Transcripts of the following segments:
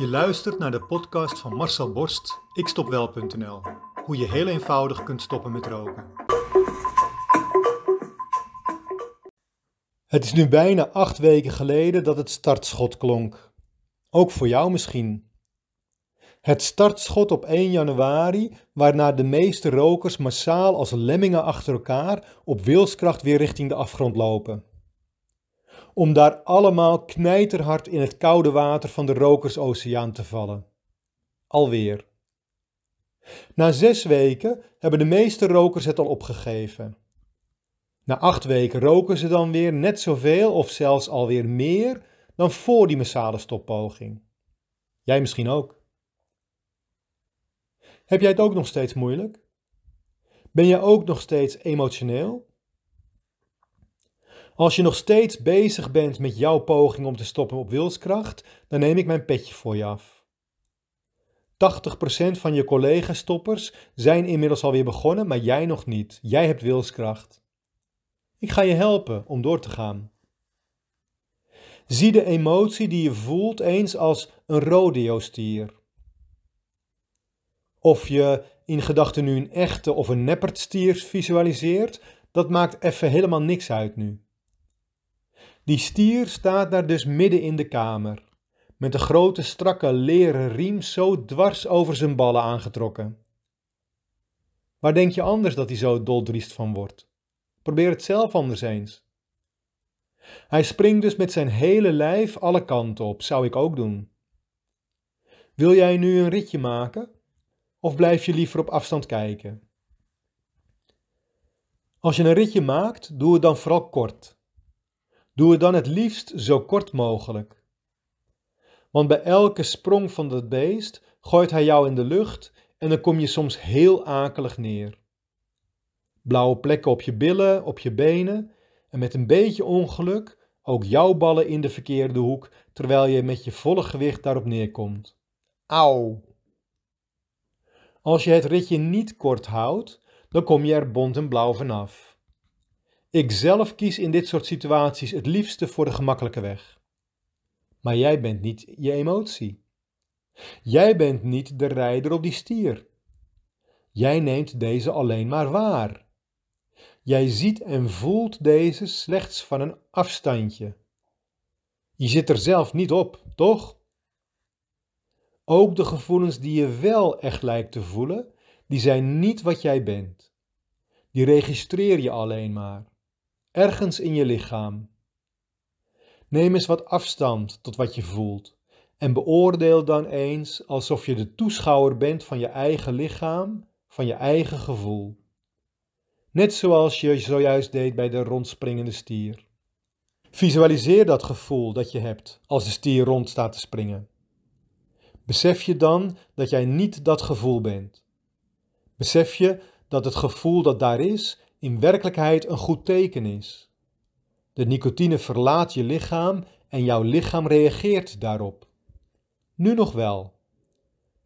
Je luistert naar de podcast van Marcel Borst, ikstopwel.nl. Hoe je heel eenvoudig kunt stoppen met roken. Het is nu bijna acht weken geleden dat het startschot klonk. Ook voor jou misschien. Het startschot op 1 januari, waarna de meeste rokers massaal als lemmingen achter elkaar op wilskracht weer richting de afgrond lopen om daar allemaal knijterhard in het koude water van de rokersoceaan te vallen. Alweer. Na zes weken hebben de meeste rokers het al opgegeven. Na acht weken roken ze dan weer net zoveel of zelfs alweer meer dan voor die massale stoppoging. Jij misschien ook. Heb jij het ook nog steeds moeilijk? Ben je ook nog steeds emotioneel? Als je nog steeds bezig bent met jouw poging om te stoppen op wilskracht, dan neem ik mijn petje voor je af. 80% van je collega-stoppers zijn inmiddels alweer begonnen, maar jij nog niet. Jij hebt wilskracht. Ik ga je helpen om door te gaan. Zie de emotie die je voelt eens als een rodeo-stier. Of je in gedachten nu een echte of een neppertstier visualiseert, dat maakt even helemaal niks uit nu. Die stier staat daar dus midden in de kamer, met een grote strakke leren riem zo dwars over zijn ballen aangetrokken. Waar denk je anders dat hij zo doldriest van wordt? Probeer het zelf anders eens. Hij springt dus met zijn hele lijf alle kanten op, zou ik ook doen. Wil jij nu een ritje maken? Of blijf je liever op afstand kijken? Als je een ritje maakt, doe het dan vooral kort. Doe het dan het liefst zo kort mogelijk. Want bij elke sprong van dat beest gooit hij jou in de lucht en dan kom je soms heel akelig neer. Blauwe plekken op je billen, op je benen en met een beetje ongeluk ook jouw ballen in de verkeerde hoek terwijl je met je volle gewicht daarop neerkomt. Auw! Als je het ritje niet kort houdt, dan kom je er bont en blauw vanaf. Ik zelf kies in dit soort situaties het liefste voor de gemakkelijke weg. Maar jij bent niet je emotie. Jij bent niet de rijder op die stier. Jij neemt deze alleen maar waar. Jij ziet en voelt deze slechts van een afstandje. Je zit er zelf niet op, toch? Ook de gevoelens die je wel echt lijkt te voelen, die zijn niet wat jij bent. Die registreer je alleen maar ergens in je lichaam. Neem eens wat afstand tot wat je voelt en beoordeel dan eens alsof je de toeschouwer bent van je eigen lichaam, van je eigen gevoel. Net zoals je zojuist deed bij de rondspringende stier. Visualiseer dat gevoel dat je hebt als de stier rond staat te springen. Besef je dan dat jij niet dat gevoel bent. Besef je dat het gevoel dat daar is in werkelijkheid een goed teken is. De nicotine verlaat je lichaam en jouw lichaam reageert daarop. Nu nog wel,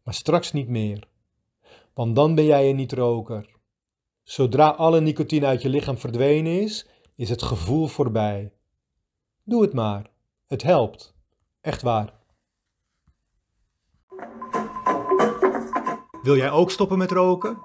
maar straks niet meer, want dan ben jij een niet-roker. Zodra alle nicotine uit je lichaam verdwenen is, is het gevoel voorbij. Doe het maar, het helpt, echt waar. Wil jij ook stoppen met roken?